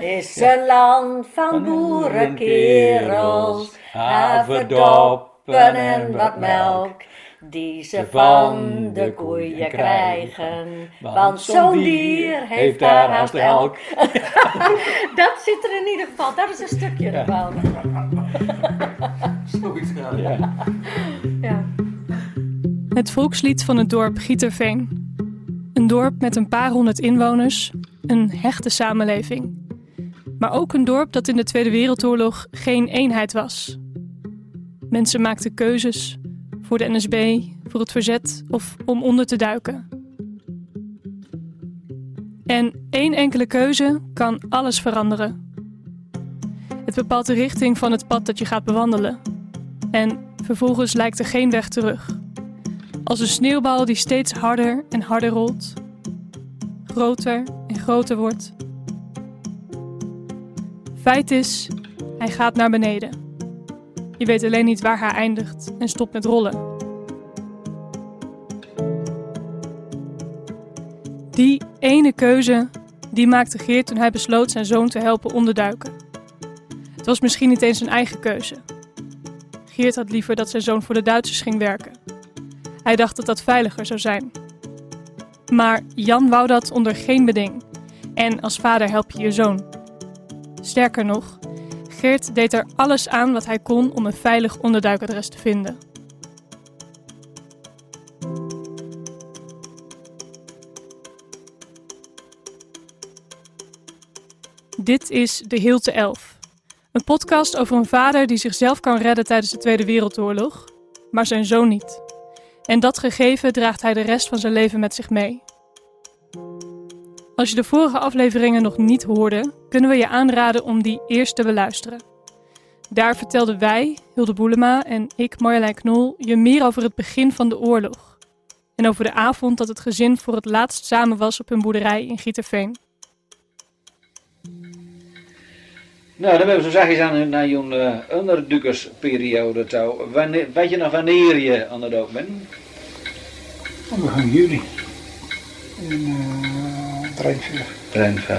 is een land van boerenkerels, haverdoppen en wat melk. Die ze van de koeien krijgen, want zo'n dier heeft daar haast elk. Dat zit er in ieder geval, dat is een stukje ervan. Zoiets gaan. Ja. Ja. Het volkslied van het dorp Gieterveen. Een dorp met een paar honderd inwoners, een hechte samenleving. Maar ook een dorp dat in de Tweede Wereldoorlog geen eenheid was. Mensen maakten keuzes voor de NSB, voor het verzet of om onder te duiken. En één enkele keuze kan alles veranderen. Het bepaalt de richting van het pad dat je gaat bewandelen. En vervolgens lijkt er geen weg terug. Als een sneeuwbal die steeds harder en harder rolt, groter en groter wordt. Feit is, hij gaat naar beneden. Je weet alleen niet waar hij eindigt en stopt met rollen. Die ene keuze, die maakte Geert toen hij besloot zijn zoon te helpen onderduiken. Het was misschien niet eens zijn eigen keuze. Geert had liever dat zijn zoon voor de Duitsers ging werken. Hij dacht dat dat veiliger zou zijn. Maar Jan wou dat onder geen beding. En als vader help je je zoon. Sterker nog, Geert deed er alles aan wat hij kon om een veilig onderduikadres te vinden. Dit is De Hilte Elf. Een podcast over een vader die zichzelf kan redden tijdens de Tweede Wereldoorlog, maar zijn zoon niet. En dat gegeven draagt hij de rest van zijn leven met zich mee. Als je de vorige afleveringen nog niet hoorde, kunnen we je aanraden om die eerst te beluisteren. Daar vertelden wij, Hilde Boelema en ik, Marjolein Knol, je meer over het begin van de oorlog. En over de avond dat het gezin voor het laatst samen was op hun boerderij in Gieterveen. Nou, dan hebben we zo zachtjes aan naar jouw uh, onderduikersperiode toe. Wanneer, weet je nog wanneer je aan het dood bent? Oh, we gaan juli. In uh, Drenthe. Drenthe.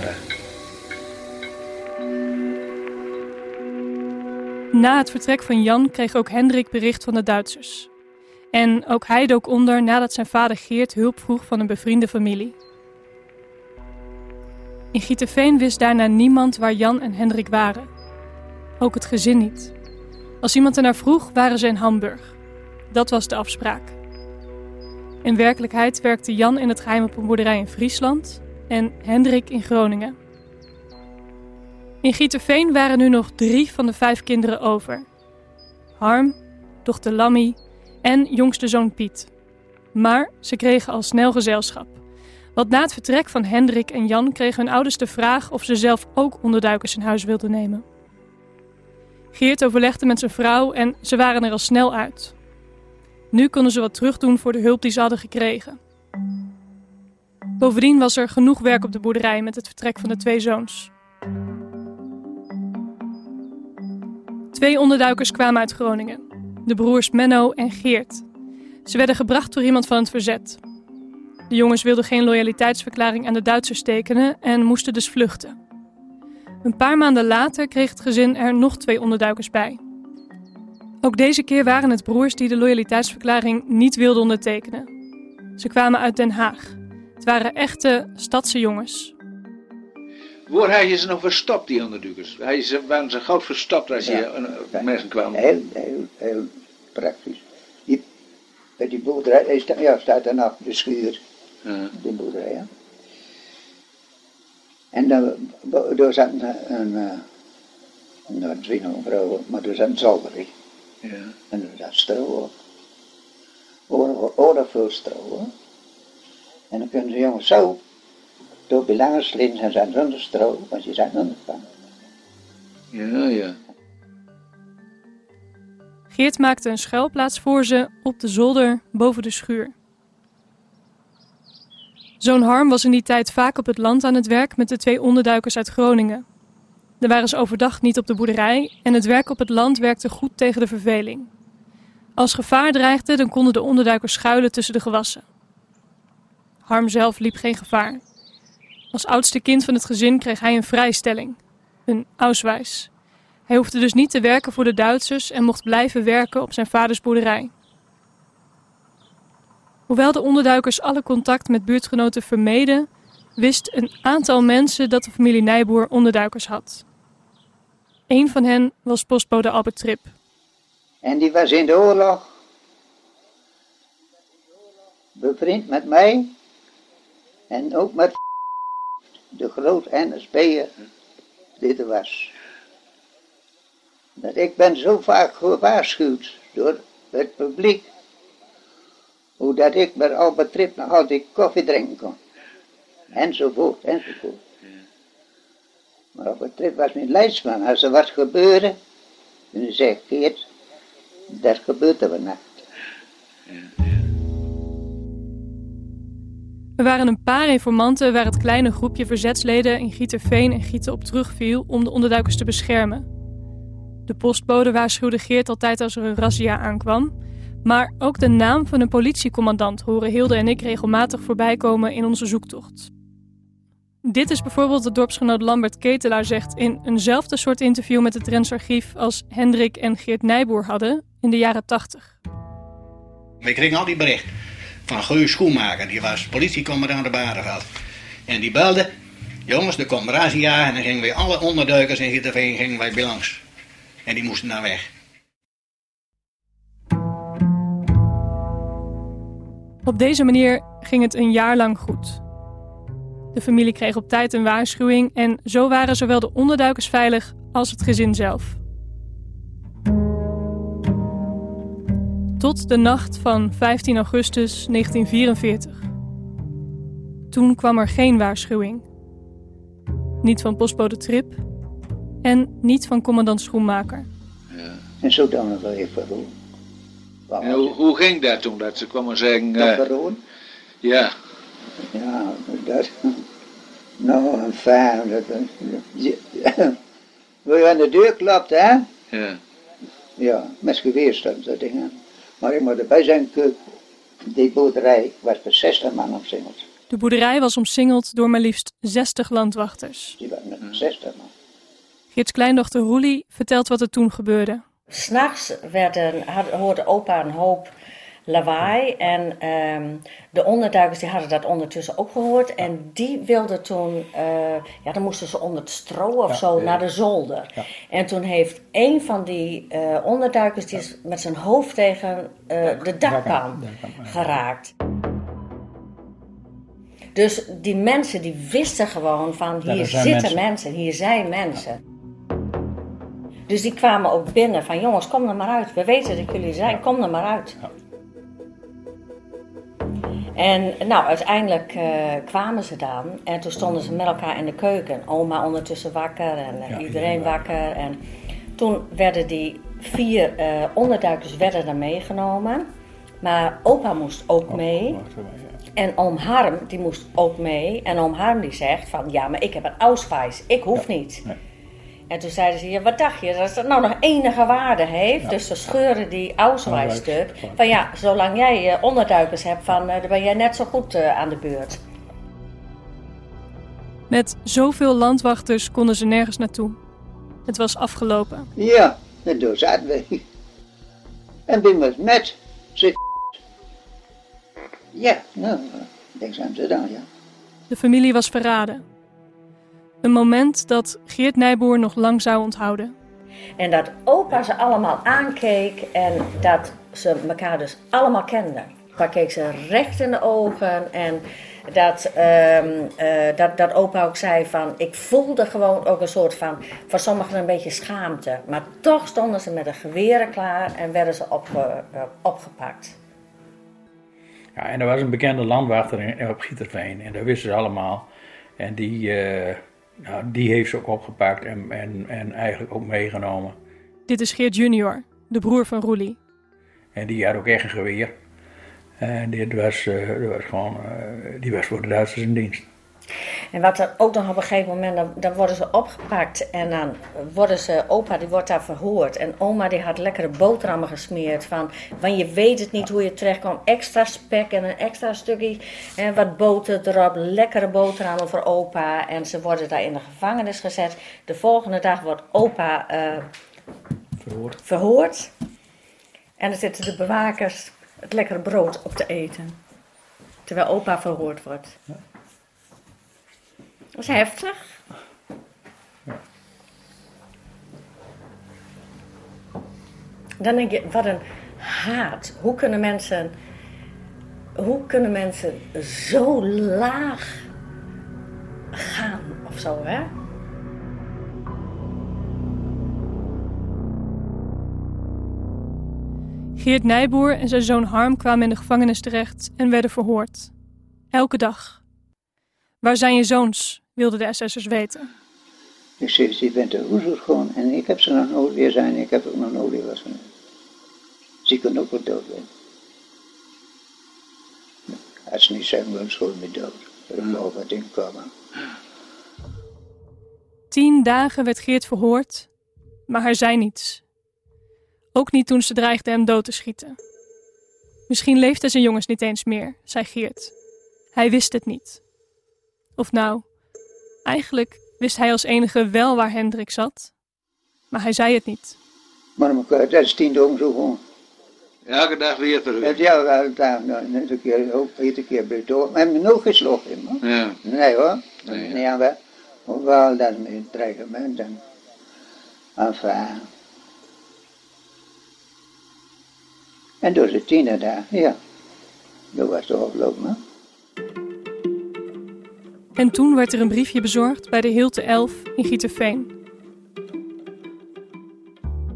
Na het vertrek van Jan kreeg ook Hendrik bericht van de Duitsers. En ook hij dook onder nadat zijn vader Geert hulp vroeg van een bevriende familie. In Gieterveen wist daarna niemand waar Jan en Hendrik waren. Ook het gezin niet. Als iemand ernaar vroeg, waren ze in Hamburg. Dat was de afspraak. In werkelijkheid werkte Jan in het geheim op een boerderij in Friesland en Hendrik in Groningen. In Gieterveen waren nu nog drie van de vijf kinderen over. Harm, dochter Lammy en jongste zoon Piet. Maar ze kregen al snel gezelschap. Want na het vertrek van Hendrik en Jan kregen hun ouders de vraag of ze zelf ook onderduikers in huis wilden nemen. Geert overlegde met zijn vrouw en ze waren er al snel uit. Nu konden ze wat terugdoen voor de hulp die ze hadden gekregen. Bovendien was er genoeg werk op de boerderij met het vertrek van de twee zoons. Twee onderduikers kwamen uit Groningen, de broers Menno en Geert. Ze werden gebracht door iemand van het verzet. De jongens wilden geen loyaliteitsverklaring aan de Duitsers tekenen en moesten dus vluchten. Een paar maanden later kreeg het gezin er nog twee onderduikers bij. Ook deze keer waren het broers die de loyaliteitsverklaring niet wilden ondertekenen. Ze kwamen uit Den Haag. Het waren echte stadse jongens. Waar had je ze nog verstopt, die onderduikers? Hij ze, waren ze gauw verstopt als je Ja. uh, mensen kwamen? Heel, heel, heel praktisch. Die, bij die boerderij, hij sta, ja, staat nog de schuur, Ja. die boerderij. Ja. En dan, daar zat een, een, eh, nou, het is maar er zat een zolder in. Ja. En er zat stro op. Oorlog, oorlog veel stro hoor. En dan kunnen ze jongens zo door belangen slinden en zijn zonder stro, want je zijn ondergevangen. Ja, ja. Geert maakte een schuilplaats voor ze op de zolder boven de schuur. Zoon Harm was in die tijd vaak op het land aan het werk met de twee onderduikers uit Groningen. Daar waren ze overdag niet op de boerderij en het werk op het land werkte goed tegen de verveling. Als gevaar dreigde, dan konden de onderduikers schuilen tussen de gewassen. Harm zelf liep geen gevaar. Als oudste kind van het gezin kreeg hij een vrijstelling, een Ausweis. Hij hoefde dus niet te werken voor de Duitsers en mocht blijven werken op zijn vaders boerderij. Hoewel de onderduikers alle contact met buurtgenoten vermeden, wist een aantal mensen dat de familie Nijboer onderduikers had. Een van hen was postbode Albert Trip. En die was in de oorlog bevriend met mij en ook met de groot NSB'er er was. Dat ik ben zo vaak gewaarschuwd door het publiek, hoe dat ik met Albert Trip nog altijd koffie drinken kon. Enzovoort, enzovoort. Maar Albert Trip was mijn leidsman. Als er wat gebeurde, dan zei ik, Geert, dat gebeurt er vannacht. Er waren een paar informanten waar het kleine groepje verzetsleden in Gieterveen en Gieten op terugviel om de onderduikers te beschermen. De postbode waarschuwde Geert altijd als er een razzia aankwam. Maar ook de naam van een politiecommandant horen Hilde en ik regelmatig voorbij komen in onze zoektocht. Dit is bijvoorbeeld wat dorpsgenoot Lambert Ketelaar zegt in eenzelfde soort interview met het Drents Archief als Hendrik en Geert Nijboer hadden in de jaren 80. We kregen al die bericht van Guus Schoenmaker, die was politiecommandant de Bareveld. En die belde, jongens, er komt razzia en dan gingen wij alle onderduikers in Gieterveen gingen wij langs. En die moesten naar weg. Op deze manier ging het een jaar lang goed. De familie kreeg op tijd een waarschuwing en zo waren zowel de onderduikers veilig als het gezin zelf. Tot de nacht van 15 augustus 1944. Toen kwam er geen waarschuwing. Niet van postbode Trip en niet van commandant Schoenmaker. En zo dan nog wel even doen. En hoe, hoe ging dat toen, dat ze kwamen zeggen... Dat eh, gewoon? ja, Ja, dat. Nou, een fijn. Dat, Wil je aan de deur klapt, hè? ja, Ja, met geweer dat ding aan. Maar ik moet erbij zijn, die boerderij was met 60 man omsingeld. De boerderij was omsingeld door maar liefst 60 landwachters. Die waren met 60 man. Geerts kleindochter Roelie vertelt wat er toen gebeurde. S'nachts werden, had, hoorde opa een hoop lawaai. En ehm, de onderduikers die hadden dat ondertussen ook gehoord. En die wilden toen, eh, ja dan moesten ze onder het stro of zo naar de zolder. En toen heeft een van die eh, onderduikers, die is met zijn hoofd tegen eh, de dakpan geraakt. Dus die mensen die wisten gewoon van hier er zitten mensen. mensen, hier zijn mensen. Dus die kwamen ook binnen van jongens, kom er maar uit. We weten dat jullie zijn, kom er maar uit. En nou, uiteindelijk eh, kwamen ze dan en toen stonden ze met elkaar in de keuken. Oma ondertussen wakker en eh, Ja, iedereen wakker. En toen werden die vier eh, onderduikers werden er meegenomen. Maar opa moest ook mee. En oom Harm, die moest ook mee. En oom Harm die zegt van, ja, maar ik heb een Ausweis. Ik hoef niet. nee. En toen zeiden ze, ja, wat dacht je, dat het nou nog enige waarde heeft? Dus ze scheuren die Ausweis stuk. Van ja, zolang jij eh, onderduikers hebt, van, eh, dan ben jij net zo goed eh, aan de beurt. Met zoveel landwachters konden ze nergens naartoe. Het was afgelopen. Ja, en toen zaten we. En wie was met? Zit. Ja, nou, ik denk aan ze dan, ja. De familie was verraden. Een moment dat Geert Nijboer nog lang zou onthouden. En dat opa ze allemaal aankeek en dat ze elkaar dus allemaal kenden. Opa keek ze recht in de ogen en dat, ehm, eh, dat, dat opa ook zei van... Ik voelde gewoon ook een soort van, voor sommigen een beetje schaamte. Maar toch stonden ze met de geweren klaar en werden ze opge- eh, opgepakt. Ja, en er was een bekende landwachter in, op Gieterveen en dat wisten ze allemaal. En die, eh, nou, die heeft ze ook opgepakt en, en, en eigenlijk ook meegenomen. Dit is Geert junior, de broer van Roelie. En die had ook echt een geweer. En dit was, eh, was gewoon, eh, die was voor de Duitsers in dienst. En wat er ook nog op een gegeven moment, dan, dan worden ze opgepakt en dan worden ze, opa die wordt daar verhoord. En oma die had lekkere boterhammen gesmeerd van, want je weet het niet hoe je terechtkomt. Extra spek en een extra stukje en wat boter erop, lekkere boterhammen voor opa. En ze worden daar in de gevangenis gezet. De volgende dag wordt opa eh, Verhoord. verhoord. En dan zitten de bewakers het lekkere brood op te eten. Terwijl opa verhoord wordt. Dat is heftig. Dan denk je, wat een haat. Hoe kunnen mensen, hoe kunnen mensen zo laag gaan of zo, hè? Geert Nijboer en zijn zoon Harm kwamen in de gevangenis terecht en werden verhoord. Elke dag. Waar zijn je zoons? Wilden de SS'ers weten. Ik zeg, die bent de hoezer gewoon. En ik heb ze nog nooit weer zijn. Ik heb ook nog nooit weer was. Ze kunnen ook wel dood zijn. Als ze niet zijn, dan gewoon weer dood. Er wel wat in komen. Tien dagen werd Geert verhoord, maar hij zei niets. Ook niet toen ze dreigden hem dood te schieten. Misschien leefden zijn jongens niet eens meer, zei Geert. Hij wist het niet. Of nou, eigenlijk wist hij als enige wel waar Hendrik zat, maar hij zei het niet. Maar elkaar, dat is tien dagen zo gewoon. Elke dag weer terug. Het ja, wel, daar, nou, net een keer, ook iedere keer bij door. Maar hebben nog geslagen, man. Ja. Nee hoor, Nee, nee, aan we. Hoewel dat met een dreigement en. Enfin. En door de tiener daar, ja. Dat was toch afgelopen, hè? En toen werd er een briefje bezorgd bij de Hilte 11 in Gieterveen.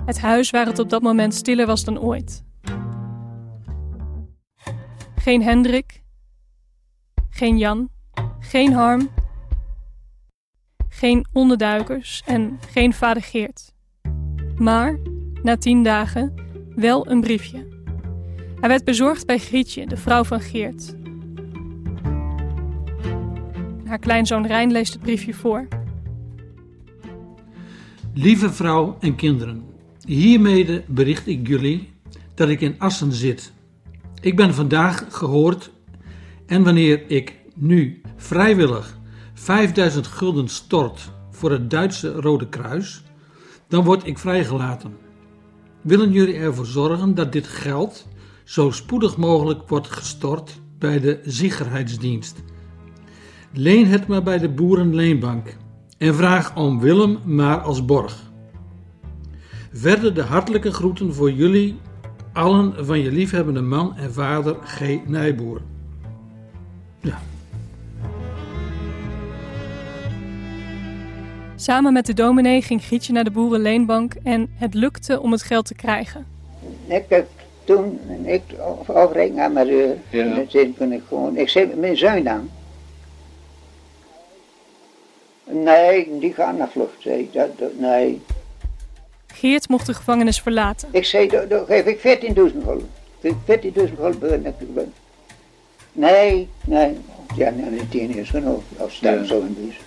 Het huis waar het op dat moment stiller was dan ooit. Geen Hendrik, geen Jan, geen Harm, geen onderduikers en geen vader Geert. Maar, na tien dagen, wel een briefje. Hij werd bezorgd bij Grietje, de vrouw van Geert. Haar kleinzoon Rijn leest het briefje voor. Lieve vrouw en kinderen, hiermede bericht ik jullie dat ik in Assen zit. Ik ben vandaag gehoord en wanneer ik nu vrijwillig 5000 gulden stort voor het Duitse Rode Kruis, dan word ik vrijgelaten. Willen jullie ervoor zorgen dat dit geld zo spoedig mogelijk wordt gestort bij de Ziegerheidsdienst? Leen het maar bij de Boerenleenbank en vraag oom Willem maar als borg. Verder de hartelijke groeten voor jullie allen van je liefhebbende man en vader G. Nijboer. Ja, Samen met de dominee ging Grietje naar de boerenleenbank en het lukte om het geld te krijgen. Ik heb toen, ik afrekenen aan mijn deur. Ja. En dan kon ik gewoon, ik zei met mijn zoon dan. Nee, die gaan naar vlucht, zei ik. Dat, dat, nee. Geert mocht de gevangenis verlaten. Ik zei, dan geef ik 14.000 gulden. Ik 14.000 gulden ben ik ben. Nee, nee. Ja, nee, die tien is genoeg. Als staan Ja. zo in buurt.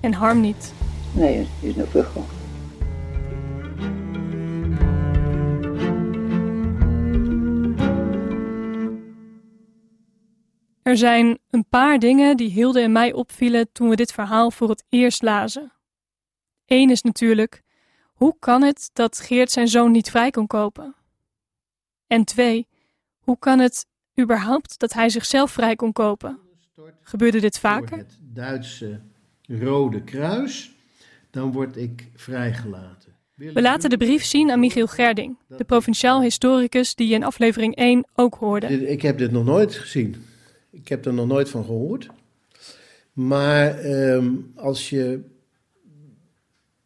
En Harm niet. Nee, het is nog vluchtgegaan. Er zijn een paar dingen die Hilde en mij opvielen toen we dit verhaal voor het eerst lazen. Eén is natuurlijk, hoe kan het dat Geert zijn zoon niet vrij kon kopen? En twee, hoe kan het überhaupt dat hij zichzelf vrij kon kopen? Gebeurde dit vaker? het Duitse Rode Kruis, dan word ik vrijgelaten. We laten de brief zien aan Michiel Gerding, de provinciaal historicus die je in aflevering 1 ook hoorde. Ik heb dit nog nooit gezien. Ik heb er nog nooit van gehoord. Maar ehm, als je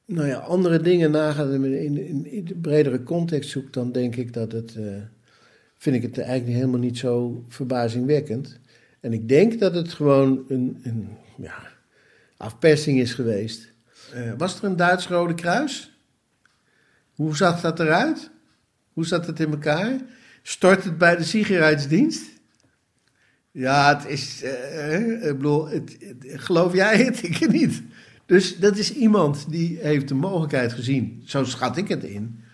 nou ja, andere dingen nagaat en in, in, in de bredere context zoekt, dan denk ik dat het, eh, vind ik het eigenlijk helemaal niet zo verbazingwekkend. En ik denk dat het gewoon een, een ja, afpersing is geweest. Eh, was er een Duits Rode Kruis? Hoe zag dat eruit? Hoe zat het in elkaar? Stort het bij de Sicherheidsdienst? Ja, het is. eh, ik bedoel, geloof jij het? Ik niet. Dus dat is iemand die heeft de mogelijkheid gezien, zo schat ik het in,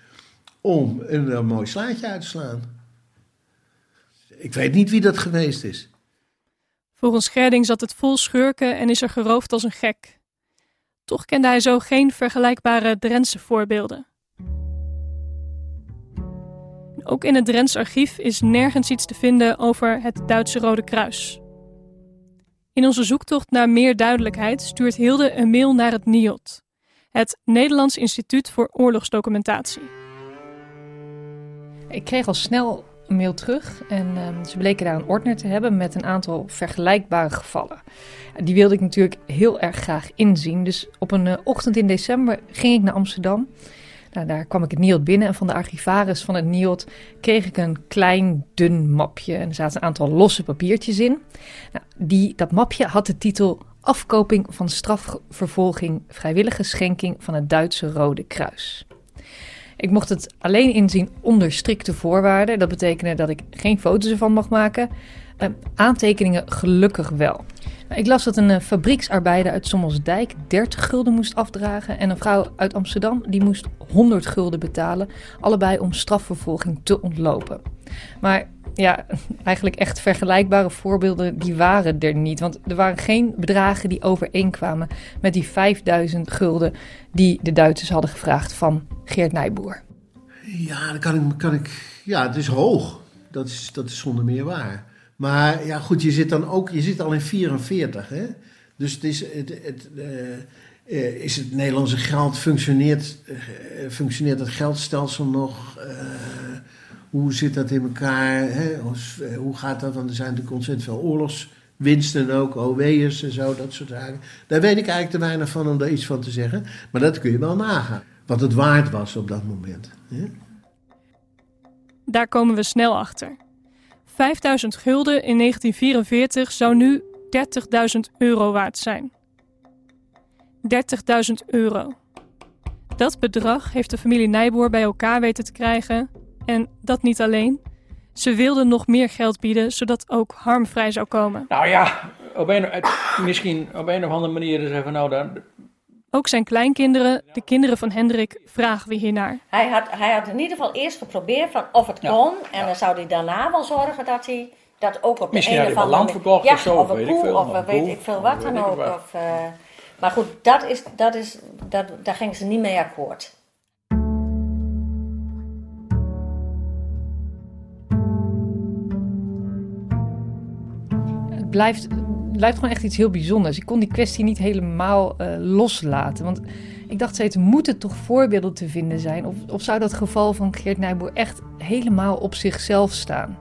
om een, eh, mooi slaatje uit te slaan. Ik weet niet wie dat geweest is. Volgens Gerding zat het vol schurken en is er geroofd als een gek. Toch kende hij zo geen vergelijkbare Drentse voorbeelden. Ook in het Drents archief is nergens iets te vinden over het Duitse Rode Kruis. In onze zoektocht naar meer duidelijkheid stuurt Hilde een mail naar het NIOD, het Nederlands Instituut voor Oorlogsdocumentatie. Ik kreeg al snel een mail terug en ehm, ze bleken daar een ordner te hebben met een aantal vergelijkbare gevallen. Die wilde ik natuurlijk heel erg graag inzien. Dus op een eh, ochtend in december ging ik naar Amsterdam. Nou, daar kwam ik het NIOD binnen en van de archivaris van het NIOD kreeg ik een klein dun mapje. En er zaten een aantal losse papiertjes in. Nou, die, dat mapje had de titel Afkoping van strafvervolging, vrijwillige schenking van het Duitse Rode Kruis. Ik mocht het alleen inzien onder strikte voorwaarden. Dat betekende dat ik geen foto's ervan mag maken. Eh, aantekeningen gelukkig wel. Nou, Ik las dat een eh, fabrieksarbeider uit Sommelsdijk 30 gulden moest afdragen. En een vrouw uit Amsterdam die moest 100 gulden betalen. Allebei om strafvervolging te ontlopen. Maar ja, eigenlijk echt vergelijkbare voorbeelden, die waren er niet. Want er waren geen bedragen die overeenkwamen met die 5000 gulden die de Duitsers hadden gevraagd van Geert Nijboer. Ja, dan kan ik, kan ik, ja, het is hoog. Dat is, dat is zonder meer waar. Maar ja, goed, je zit dan ook, je zit al in 44, hè? Dus het is, het, het, eh, eh, is het Nederlandse geld, functioneert, eh, functioneert het geldstelsel nog? Hoe zit dat in elkaar? Hè? Hoe, hoe gaat dat? Want er zijn natuurlijk ontzettend veel oorlogswinsten ook, OW'ers en zo, dat soort zaken. Daar weet ik eigenlijk te weinig van om daar iets van te zeggen. Maar dat kun je wel nagaan. Wat het waard was op dat moment. Hè? Daar komen we snel achter. 5000 gulden in 1944 zou nu 30.000 euro waard zijn. 30.000 euro. Dat bedrag heeft de familie Nijboer bij elkaar weten te krijgen. En dat niet alleen. Ze wilden nog meer geld bieden, zodat ook Harm vrij zou komen. Nou ja, op een, misschien op een of andere manier is even nou dan. Ook zijn kleinkinderen, de kinderen van Hendrik, vragen we hiernaar. Hij had, hij had in ieder geval eerst geprobeerd van of het Ja. kon. En dan zou hij daarna wel zorgen dat hij dat ook op de Misschien een had of andere land verkocht ja, of zo, Of een weet ik koe, veel, of weet ik veel wat dan ook. Of, eh, maar goed, dat is, dat is, dat, daar gingen ze niet mee akkoord. Het blijft, blijft gewoon echt iets heel bijzonders. Ik kon die kwestie niet helemaal eh, loslaten. Want ik dacht steeds, moeten toch voorbeelden te vinden zijn? Of, of zou dat geval van Geert Nijboer echt helemaal op zichzelf staan?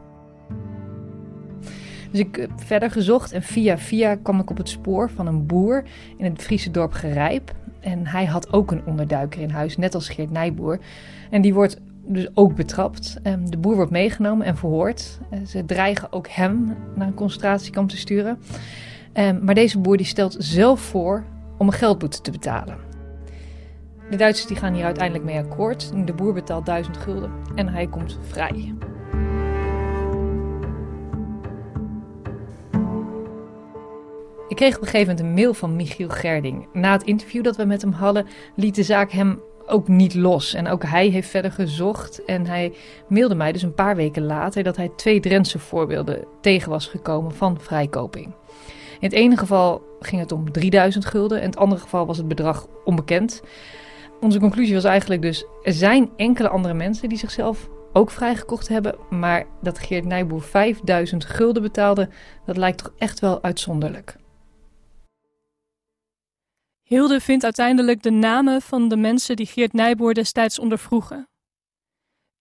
Dus ik heb verder gezocht en via via kwam ik op het spoor van een boer in het Friese dorp Gerijp. En hij had ook een onderduiker in huis, net als Geert Nijboer. En die wordt dus ook betrapt. Ehm, De boer wordt meegenomen en verhoord. Eh, Ze dreigen ook hem naar een concentratiekamp te sturen. Ehm, Maar deze boer die stelt zelf voor om een geldboete te betalen. De Duitsers die gaan hier uiteindelijk mee akkoord. De boer betaalt 1000 gulden en hij komt vrij. Ik kreeg op een gegeven moment een mail van Michiel Gerding. Na het interview dat we met hem hadden, liet de zaak hem ook niet los. En ook hij heeft verder gezocht. En hij mailde mij dus een paar weken later dat hij twee Drentse voorbeelden tegen was gekomen van vrijkoping. In het ene geval ging het om 3000 gulden. In het andere geval was het bedrag onbekend. Onze conclusie was eigenlijk dus: er zijn enkele andere mensen die zichzelf ook vrijgekocht hebben. Maar dat Geert Nijboer 5000 gulden betaalde, dat lijkt toch echt wel uitzonderlijk. Hilde vindt uiteindelijk de namen van de mensen die Geert Nijboer destijds ondervroegen.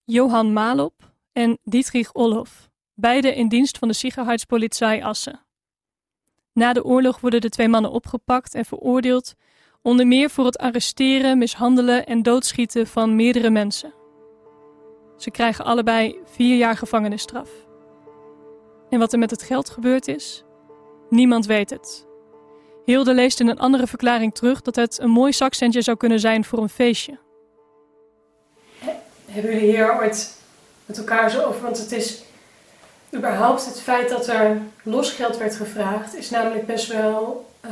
Johan Malop en Dietrich Olhoff, beide in dienst van de Sicherheidspolizei Assen. Na de oorlog worden de twee mannen opgepakt en veroordeeld, onder meer voor het arresteren, mishandelen en doodschieten van meerdere mensen. Ze krijgen allebei vier jaar gevangenisstraf. En wat er met het geld gebeurd is? Niemand weet het. Hilde leest in een andere verklaring terug dat het een mooi zakcentje zou kunnen zijn voor een feestje. Hebben jullie hier ooit met elkaar zo over? Want het is, überhaupt het feit dat er losgeld werd gevraagd is namelijk best wel eh,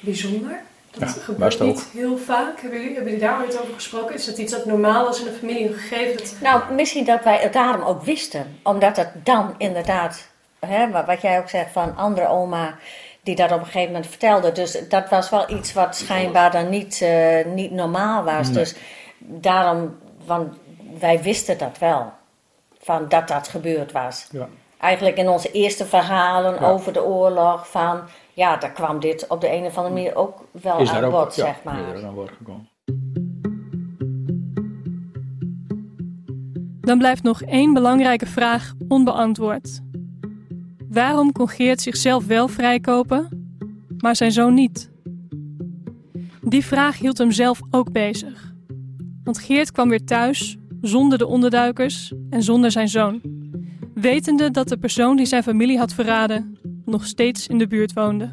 bijzonder. Dat Ja, gebeurt was niet heel vaak. Hebben jullie, hebben jullie daar ooit over gesproken? Is dat iets dat normaal is in een familie gegeven? Dat, Nou, misschien dat wij het daarom ook wisten. Omdat het dan inderdaad, hè, wa- wat jij ook zegt van andere oma die dat op een gegeven moment vertelde. Dus dat was wel iets wat schijnbaar dan niet, eh, niet normaal was. Nee. Dus daarom, want wij wisten dat wel. Van dat dat gebeurd was. Ja. Eigenlijk in onze eerste verhalen Ja. over de oorlog van... Ja, daar kwam dit op de een of andere manier ook wel Is aan bod, ja, zeg is maar. ook aan bod gekomen. Dan blijft nog één belangrijke vraag onbeantwoord. Waarom kon Geert zichzelf wel vrijkopen, maar zijn zoon niet? Die vraag hield hem zelf ook bezig. Want Geert kwam weer thuis zonder de onderduikers en zonder zijn zoon. Wetende dat de persoon die zijn familie had verraden nog steeds in de buurt woonde.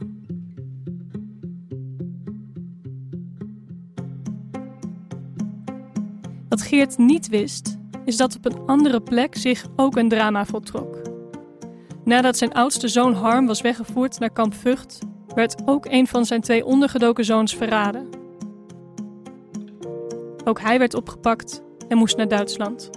Wat Geert niet wist, is dat op een andere plek zich ook een drama voltrok. Nadat zijn oudste zoon Harm was weggevoerd naar kamp Vught, werd ook een van zijn twee ondergedoken zoons verraden. Ook hij werd opgepakt en moest naar Duitsland.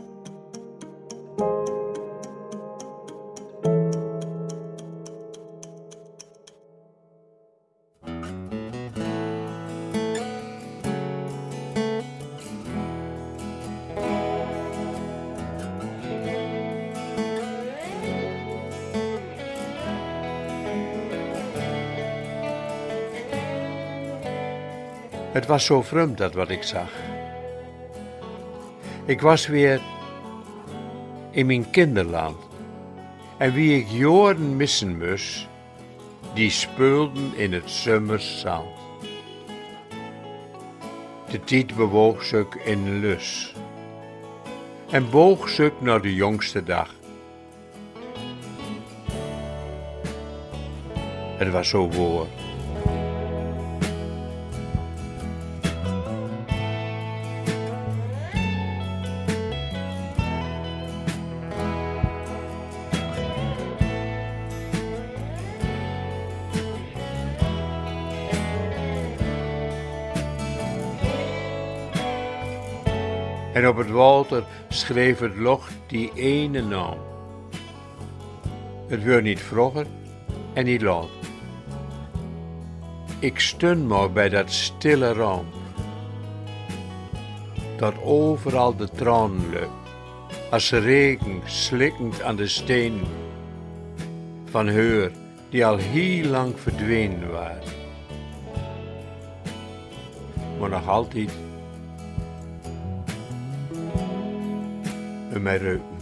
Het was zo vreemd dat wat ik zag. Ik was weer in mijn kinderland. En wie ik jaren missen moest, die speelden in het zomerzand. De tijd bewoog zich in lus. En boog zich naar de jongste dag. Het was zo woord. En op het water schreef het loch die ene naam. Het werd niet vroeger en niet laat. Ik stun maar bij dat stille raam. Dat overal de tranen loopt, als regen slikkend aan de steen van heur die al heel lang verdwenen waren. Maar nog altijd in mij reuken.